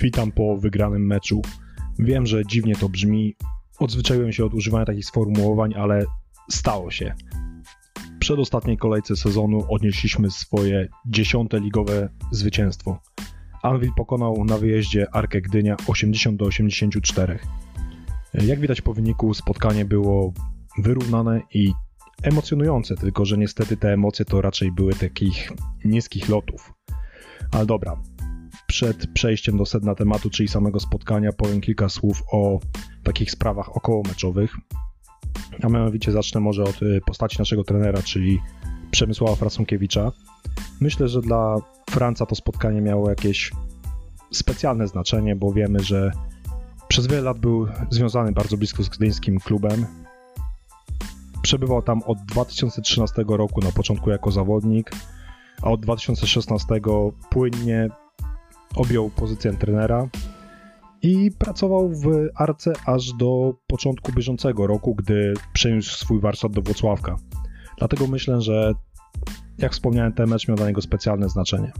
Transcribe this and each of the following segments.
Witam po wygranym meczu. Wiem, że dziwnie to brzmi. Odzwyczaiłem się od używania takich sformułowań, ale stało się. W przedostatniej kolejce sezonu odnieśliśmy swoje dziesiąte ligowe zwycięstwo. Anvil pokonał na wyjeździe Arkę Gdynia 80 do 84. Jak widać po wyniku, spotkanie było wyrównane i emocjonujące, tylko że niestety te emocje to raczej były takich niskich lotów. Ale dobra, przed przejściem do sedna tematu, czyli samego spotkania, powiem kilka słów o takich sprawach okołomeczowych. A mianowicie zacznę może od y, postaci naszego trenera, czyli Przemysława Frasunkiewicza. Myślę, że dla Franca to spotkanie miało jakieś specjalne znaczenie, bo wiemy, że przez wiele lat był związany bardzo blisko z gdyńskim klubem. Przebywał tam od 2013 roku na początku jako zawodnik, a od 2016 płynnie objął pozycję trenera i pracował w Arce aż do początku bieżącego roku, gdy przeniósł swój warsztat do Włocławka. Dlatego myślę, że jak wspomniałem, ten mecz miał dla niego specjalne znaczenie.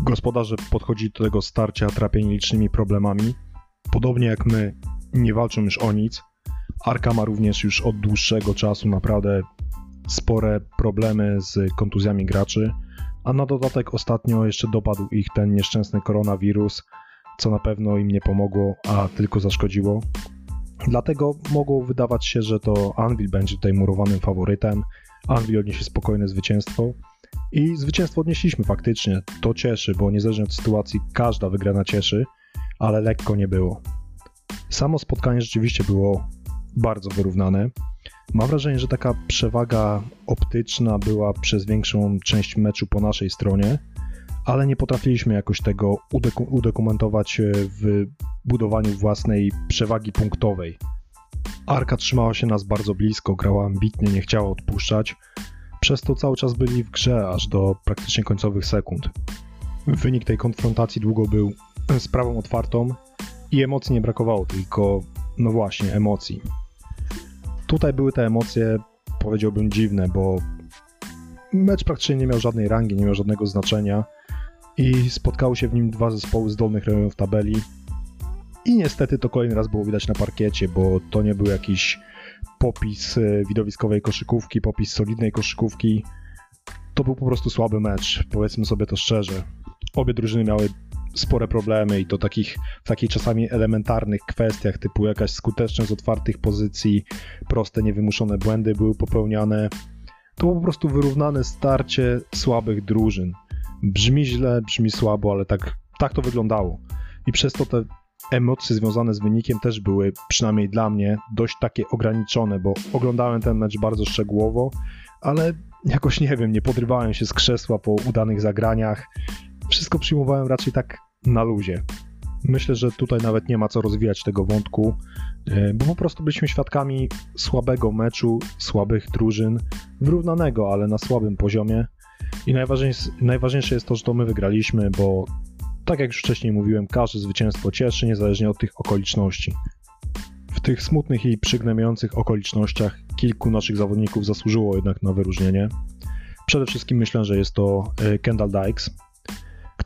Gospodarze podchodzi do tego starcia trapieni licznymi problemami. Podobnie jak my, nie walczą już o nic. Arka ma również już od dłuższego czasu naprawdę spore problemy z kontuzjami graczy a na dodatek ostatnio jeszcze dopadł ich ten nieszczęsny koronawirus, co na pewno im nie pomogło, a tylko zaszkodziło. Dlatego mogło wydawać się, że to Anvil będzie tutaj murowanym faworytem. Anvil odniesie spokojne zwycięstwo. I zwycięstwo odnieśliśmy faktycznie. To cieszy, bo niezależnie od sytuacji każda wygrana cieszy, ale lekko nie było. Samo spotkanie rzeczywiście było bardzo wyrównane. Mam wrażenie, że taka przewaga optyczna była przez większą część meczu po naszej stronie, ale nie potrafiliśmy jakoś tego udokumentować e, w budowaniu własnej przewagi punktowej. Arka trzymała się nas bardzo blisko, grała ambitnie, nie chciała odpuszczać, przez to cały czas byli w grze aż do praktycznie końcowych sekund. Wynik tej konfrontacji długo był sprawą otwartą i emocji nie brakowało, tylko no właśnie emocji. Tutaj były te emocje, powiedziałbym, dziwne, bo mecz praktycznie nie miał żadnej rangi, nie miał żadnego znaczenia i spotkały się w nim dwa zespoły z dolnych rejonów tabeli. I niestety to kolejny raz było widać na parkiecie, bo to nie był jakiś popis e, widowiskowej koszykówki, popis solidnej koszykówki. To był po prostu słaby mecz, powiedzmy sobie to szczerze. Obie drużyny miały spore problemy i to takich, w takich czasami elementarnych kwestiach, typu jakaś skuteczność otwartych pozycji, proste, niewymuszone błędy były popełniane. To po prostu wyrównane starcie słabych drużyn. Brzmi źle, brzmi słabo, ale tak, tak to wyglądało. I przez to te emocje związane z wynikiem też były, przynajmniej dla mnie, dość takie ograniczone, bo oglądałem ten mecz bardzo szczegółowo, ale jakoś nie wiem, nie podrywałem się z krzesła po udanych zagraniach. Wszystko przyjmowałem raczej tak na luzie. Myślę, że tutaj nawet nie ma co rozwijać tego wątku, e, bo po prostu byliśmy świadkami słabego meczu, słabych drużyn, wyrównanego, ale na słabym poziomie. I najważniejsze, najważniejsze jest to, że to my wygraliśmy, bo tak jak już wcześniej mówiłem, każde zwycięstwo cieszy, niezależnie od tych okoliczności. W tych smutnych i przygnębiających okolicznościach kilku naszych zawodników zasłużyło jednak na wyróżnienie. Przede wszystkim myślę, że jest to e, Kendall Dykes,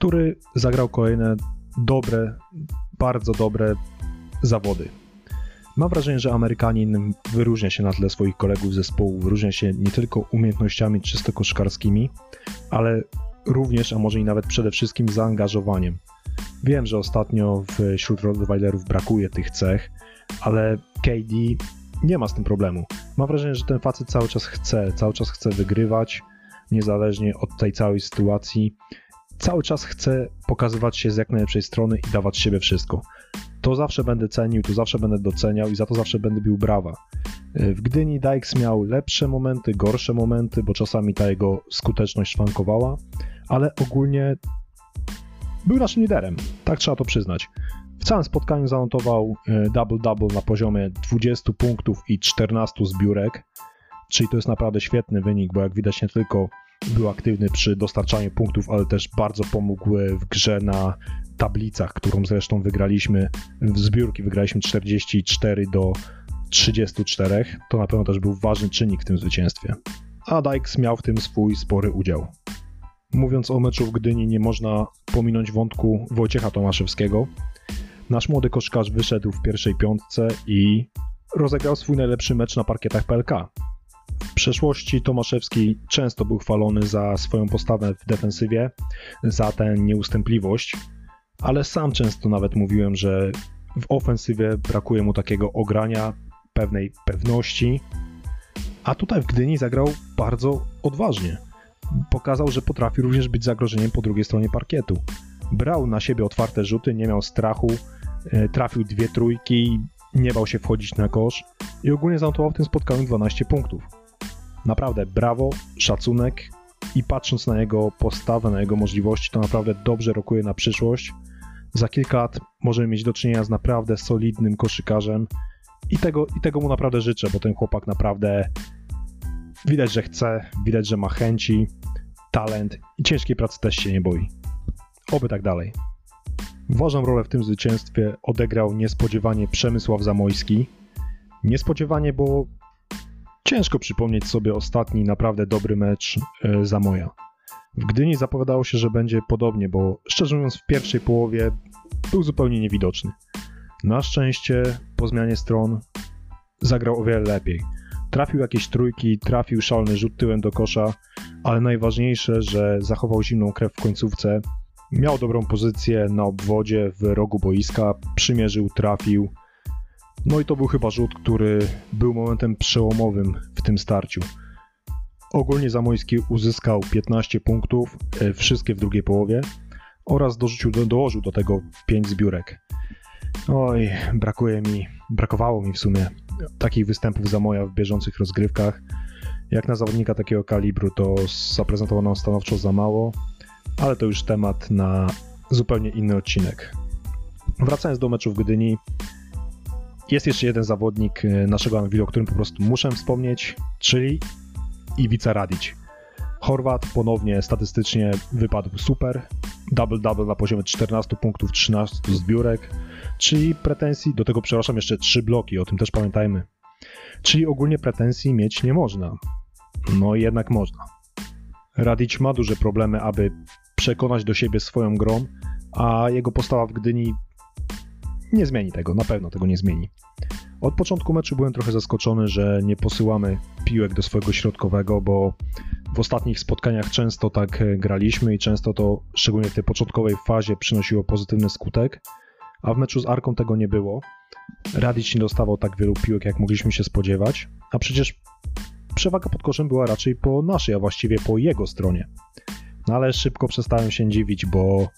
który zagrał kolejne dobre, bardzo dobre zawody. Mam wrażenie, że Amerykanin wyróżnia się na tle swoich kolegów zespołu, wyróżnia się nie tylko umiejętnościami czysto koszkarskimi, ale również, a może i nawet przede wszystkim zaangażowaniem. Wiem, że ostatnio wśród Rottweilerów brakuje tych cech, ale KD nie ma z tym problemu. Mam wrażenie, że ten facet cały czas chce, cały czas chce wygrywać, niezależnie od tej całej sytuacji cały czas chcę pokazywać się z jak najlepszej strony i dawać siebie wszystko. To zawsze będę cenił, to zawsze będę doceniał i za to zawsze będę bił brawa. Y, w Gdyni Dykes miał lepsze momenty, gorsze momenty, bo czasami ta jego skuteczność szwankowała, ale ogólnie był naszym liderem, tak trzeba to przyznać. W całym spotkaniu zanotował y, double-double na poziomie 20 punktów i 14 zbiórek, czyli to jest naprawdę świetny wynik, bo jak widać nie tylko był aktywny przy dostarczaniu punktów, ale też bardzo pomógł w grze na tablicach, którą zresztą wygraliśmy w zbiórki, wygraliśmy 44 do 34. To na pewno też był ważny czynnik w tym zwycięstwie. A Dykes miał w tym swój spory udział. Mówiąc o meczu w Gdyni, nie można pominąć wątku Wojciecha Tomaszewskiego. Nasz młody koszkarz wyszedł w pierwszej piątce i rozegrał swój najlepszy mecz na parkietach PLK. W przeszłości Tomaszewski często był chwalony za swoją postawę w defensywie, za tę nieustępliwość, ale sam często nawet mówiłem, że w ofensywie brakuje mu takiego ogrania, pewnej pewności, a tutaj w Gdyni zagrał bardzo odważnie. Pokazał, że potrafi również być zagrożeniem po drugiej stronie parkietu. Brał na siebie otwarte rzuty, nie miał strachu, e, trafił dwie trójki, nie bał się wchodzić na kosz i ogólnie zanotował w tym spotkaniu 12 punktów. Naprawdę brawo, szacunek i patrząc na jego postawę, na jego możliwości, to naprawdę dobrze rokuje na przyszłość. Za kilka lat możemy mieć do czynienia z naprawdę solidnym koszykarzem i tego, i tego mu naprawdę życzę, bo ten chłopak naprawdę widać, że chce, widać, że ma chęci, talent i ciężkiej pracy też się nie boi. Oby tak dalej. Ważną rolę w tym zwycięstwie odegrał niespodziewanie Przemysław Zamojski. Niespodziewanie, bo ciężko przypomnieć sobie ostatni naprawdę dobry mecz e, Zamoja. W Gdyni zapowiadało się, że będzie podobnie, bo szczerze mówiąc w pierwszej połowie był zupełnie niewidoczny. Na szczęście po zmianie stron zagrał o wiele lepiej. Trafił jakieś trójki, trafił szalny rzut tyłem do kosza, ale najważniejsze, że zachował zimną krew w końcówce. Miał dobrą pozycję na obwodzie w rogu boiska, przymierzył, trafił. No i to był chyba rzut, który był momentem przełomowym w tym starciu. Ogólnie Zamojski uzyskał 15 punktów, e, wszystkie w drugiej połowie oraz dorzucił, dołożył do tego 5 zbiórek. Oj, brakuje mi, brakowało mi w sumie takich występów za moja w bieżących rozgrywkach. Jak na zawodnika takiego kalibru to zaprezentował nam stanowczo za mało, ale to już temat na zupełnie inny odcinek. Wracając do meczu w Gdyni, jest jeszcze jeden zawodnik e, naszego Anwilu, o którym po prostu muszę wspomnieć, czyli Iwica Radić. Chorwat ponownie statystycznie wypadł super. Double-double na poziomie 14 punktów, 13 zbiórek, czyli pretensji, do tego przepraszam jeszcze 3 bloki, o tym też pamiętajmy. Czyli ogólnie pretensji mieć nie można. No jednak można. Radic ma duże problemy, aby przekonać do siebie swoją grą, a jego postawa w Gdyni nie zmieni tego, na pewno tego nie zmieni. Od początku meczu byłem trochę zaskoczony, że nie posyłamy piłek do swojego środkowego, bo w ostatnich spotkaniach często tak e, graliśmy i często to, szczególnie w tej początkowej fazie, przynosiło pozytywny skutek, a w meczu z Arką tego nie było. Radic nie dostawał tak wielu piłek, jak mogliśmy się spodziewać, a przecież przewaga pod koszem była raczej po naszej, a właściwie po jego stronie. No ale szybko przestałem się dziwić, bo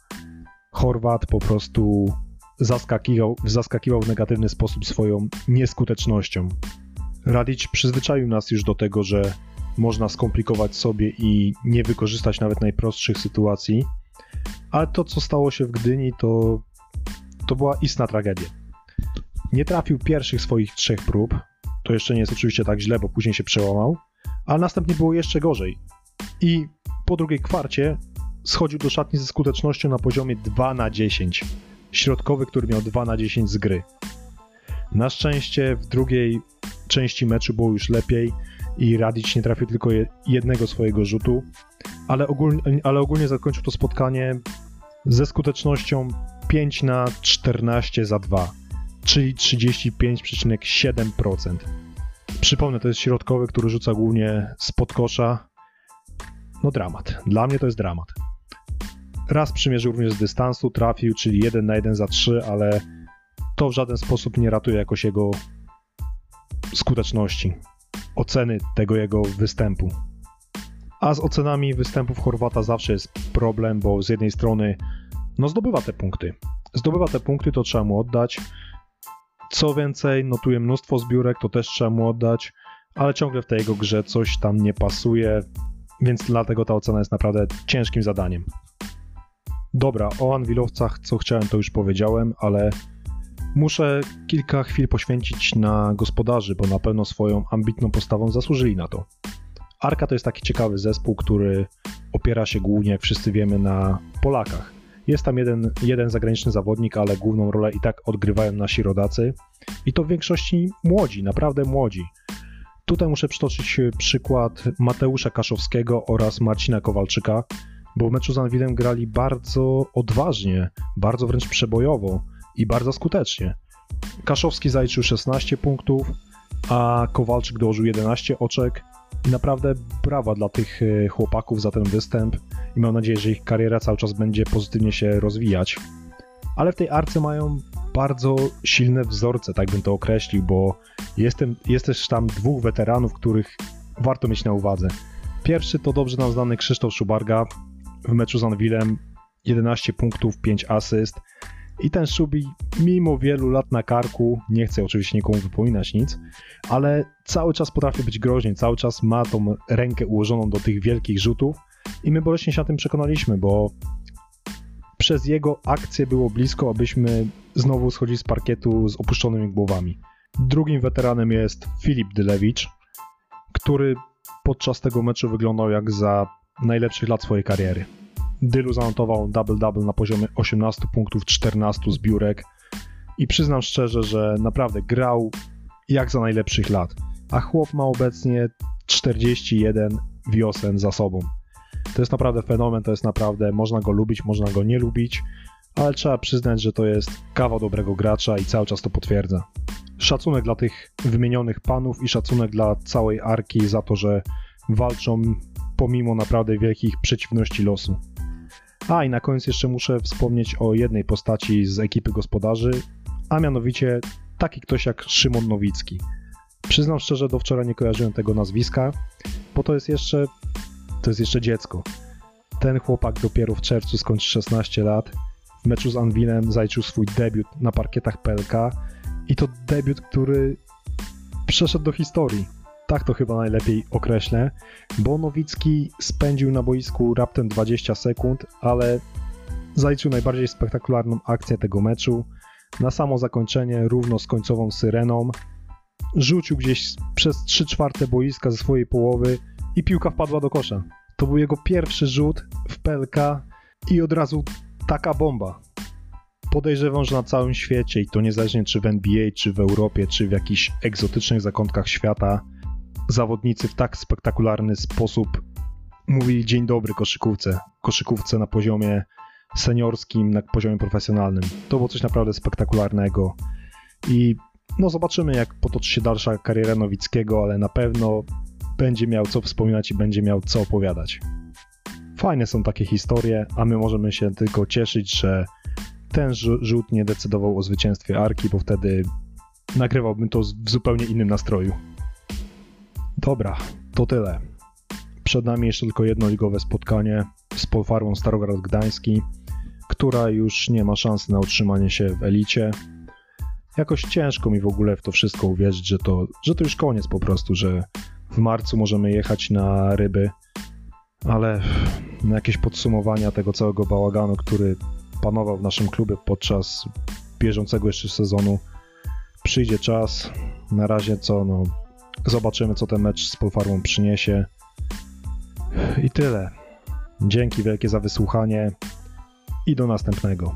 Chorwat po prostu zaskakiwał, zaskakiwał w negatywny sposób swoją nieskutecznością. Radic przyzwyczaił nas już do tego, że można skomplikować sobie i nie wykorzystać nawet najprostszych sytuacji, ale to, co stało się w Gdyni, to, to była istna tragedia. Nie trafił pierwszych swoich trzech prób, to jeszcze nie jest oczywiście tak źle, bo później się przełamał, ale następnie było jeszcze gorzej. I po drugiej kwarcie schodził do szatni ze skutecznością na poziomie 2 na 10 środkowy, który miał 2 na 10 z gry. Na szczęście w drugiej części meczu było już lepiej i Radic nie trafił tylko jednego swojego rzutu, ale ogólnie, ale ogólnie zakończył to spotkanie ze skutecznością 5 na 14 za 2, czyli 35,7%. Przypomnę, to jest środkowy, który rzuca głównie spod kosza. No dramat. Dla mnie to jest dramat. Raz przymierzył również z dystansu, trafił, czyli 1 na 1 za 3, ale to w żaden sposób nie ratuje jakoś jego skuteczności, oceny tego jego występu. A z ocenami występów Chorwata zawsze jest problem, bo z jednej strony no zdobywa te punkty. Zdobywa te punkty, to trzeba mu oddać. Co więcej, notuje mnóstwo zbiórek, to też trzeba mu oddać, ale ciągle w tej jego grze coś tam nie pasuje, więc dlatego ta ocena jest naprawdę ciężkim zadaniem. Dobra, o Anwilowcach co chciałem to już powiedziałem, ale muszę kilka chwil poświęcić na gospodarzy, bo na pewno swoją ambitną postawą zasłużyli na to. Arka to jest taki ciekawy zespół, który opiera się głównie, jak wszyscy wiemy, na Polakach. Jest tam jeden, jeden zagraniczny zawodnik, ale główną rolę i tak odgrywają nasi rodacy. I to w większości młodzi, naprawdę młodzi. Tutaj muszę przytoczyć przykład Mateusza Kaszowskiego oraz Marcina Kowalczyka, bo w meczu z Anwilem grali bardzo odważnie, bardzo wręcz przebojowo i bardzo skutecznie. Kaszowski zaliczył 16 punktów, a Kowalczyk dołożył 11 oczek. I naprawdę brawa dla tych e, chłopaków za ten występ i mam nadzieję, że ich kariera cały czas będzie pozytywnie się rozwijać. Ale w tej arce mają bardzo silne wzorce, tak bym to określił, bo jestem, jest też tam dwóch weteranów, których warto mieć na uwadze. Pierwszy to dobrze nam znany Krzysztof Szubarga w meczu z Anwilem 11 punktów, 5 asyst. I ten Szubi, mimo wielu lat na karku, nie chcę oczywiście nikomu wypominać nic, ale cały czas potrafi być groźnie, cały czas ma tą rękę ułożoną do tych wielkich rzutów i my boleśnie się na tym przekonaliśmy, bo przez jego akcję było blisko, abyśmy znowu schodzili z parkietu z opuszczonymi głowami. Drugim weteranem jest Filip Dylewicz, który podczas tego meczu wyglądał jak za najlepszych lat swojej kariery. Dylu zanotował double-double na poziomie 18 punktów, 14 zbiórek i przyznam szczerze, że naprawdę grał jak za najlepszych lat, a chłop ma obecnie 41 wiosen za sobą. To jest naprawdę fenomen, to jest naprawdę, można go lubić, można go nie lubić, ale trzeba przyznać, że to jest kawał dobrego gracza i cały czas to potwierdza. Szacunek dla tych wymienionych panów i szacunek dla całej Arki za to, że walczą pomimo naprawdę wielkich przeciwności losu. A i na koniec jeszcze muszę wspomnieć o jednej postaci z ekipy gospodarzy, a mianowicie taki ktoś jak Szymon Nowicki. Przyznam szczerze, do wczoraj nie kojarzyłem tego nazwiska, bo to jest jeszcze to jest jeszcze dziecko. Ten chłopak dopiero w czerwcu skończy 16 lat. W meczu z Anwilem zaliczył swój debiut na parkietach PLK i to debiut, który przeszedł do historii. Tak to chyba najlepiej określę, bo Nowicki spędził na boisku raptem 20 sekund, ale zaliczył najbardziej spektakularną akcję tego meczu. Na samo zakończenie, równo z końcową syreną, rzucił gdzieś przez 3 czwarte boiska ze swojej połowy i piłka wpadła do kosza. To był jego pierwszy rzut w PLK i od razu taka bomba. Podejrzewam, że na całym świecie i to niezależnie czy w NBA, czy w Europie, czy w jakichś egzotycznych zakątkach świata, zawodnicy w tak spektakularny sposób mówili dzień dobry koszykówce. Koszykówce na poziomie seniorskim, na poziomie profesjonalnym. To było coś naprawdę spektakularnego i no zobaczymy jak potoczy się dalsza kariera Nowickiego, ale na pewno będzie miał co wspominać i będzie miał co opowiadać. Fajne są takie historie, a my możemy się tylko cieszyć, że ten rzut nie decydował o zwycięstwie Arki, bo wtedy nagrywałbym to w zupełnie innym nastroju. Dobra, to tyle. Przed nami jeszcze tylko jedno ligowe spotkanie z Polfarmą Starograd Gdański, która już nie ma szansy na utrzymanie się w elicie. Jakoś ciężko mi w ogóle w to wszystko uwierzyć, że to, że to już koniec po prostu, że w marcu możemy jechać na ryby, ale jakieś podsumowania tego całego bałaganu, który panował w naszym klubie podczas bieżącego jeszcze sezonu, przyjdzie czas. Na razie co, no, zobaczymy, co ten mecz z Polfarmą przyniesie. I tyle. Dzięki wielkie za wysłuchanie i do następnego.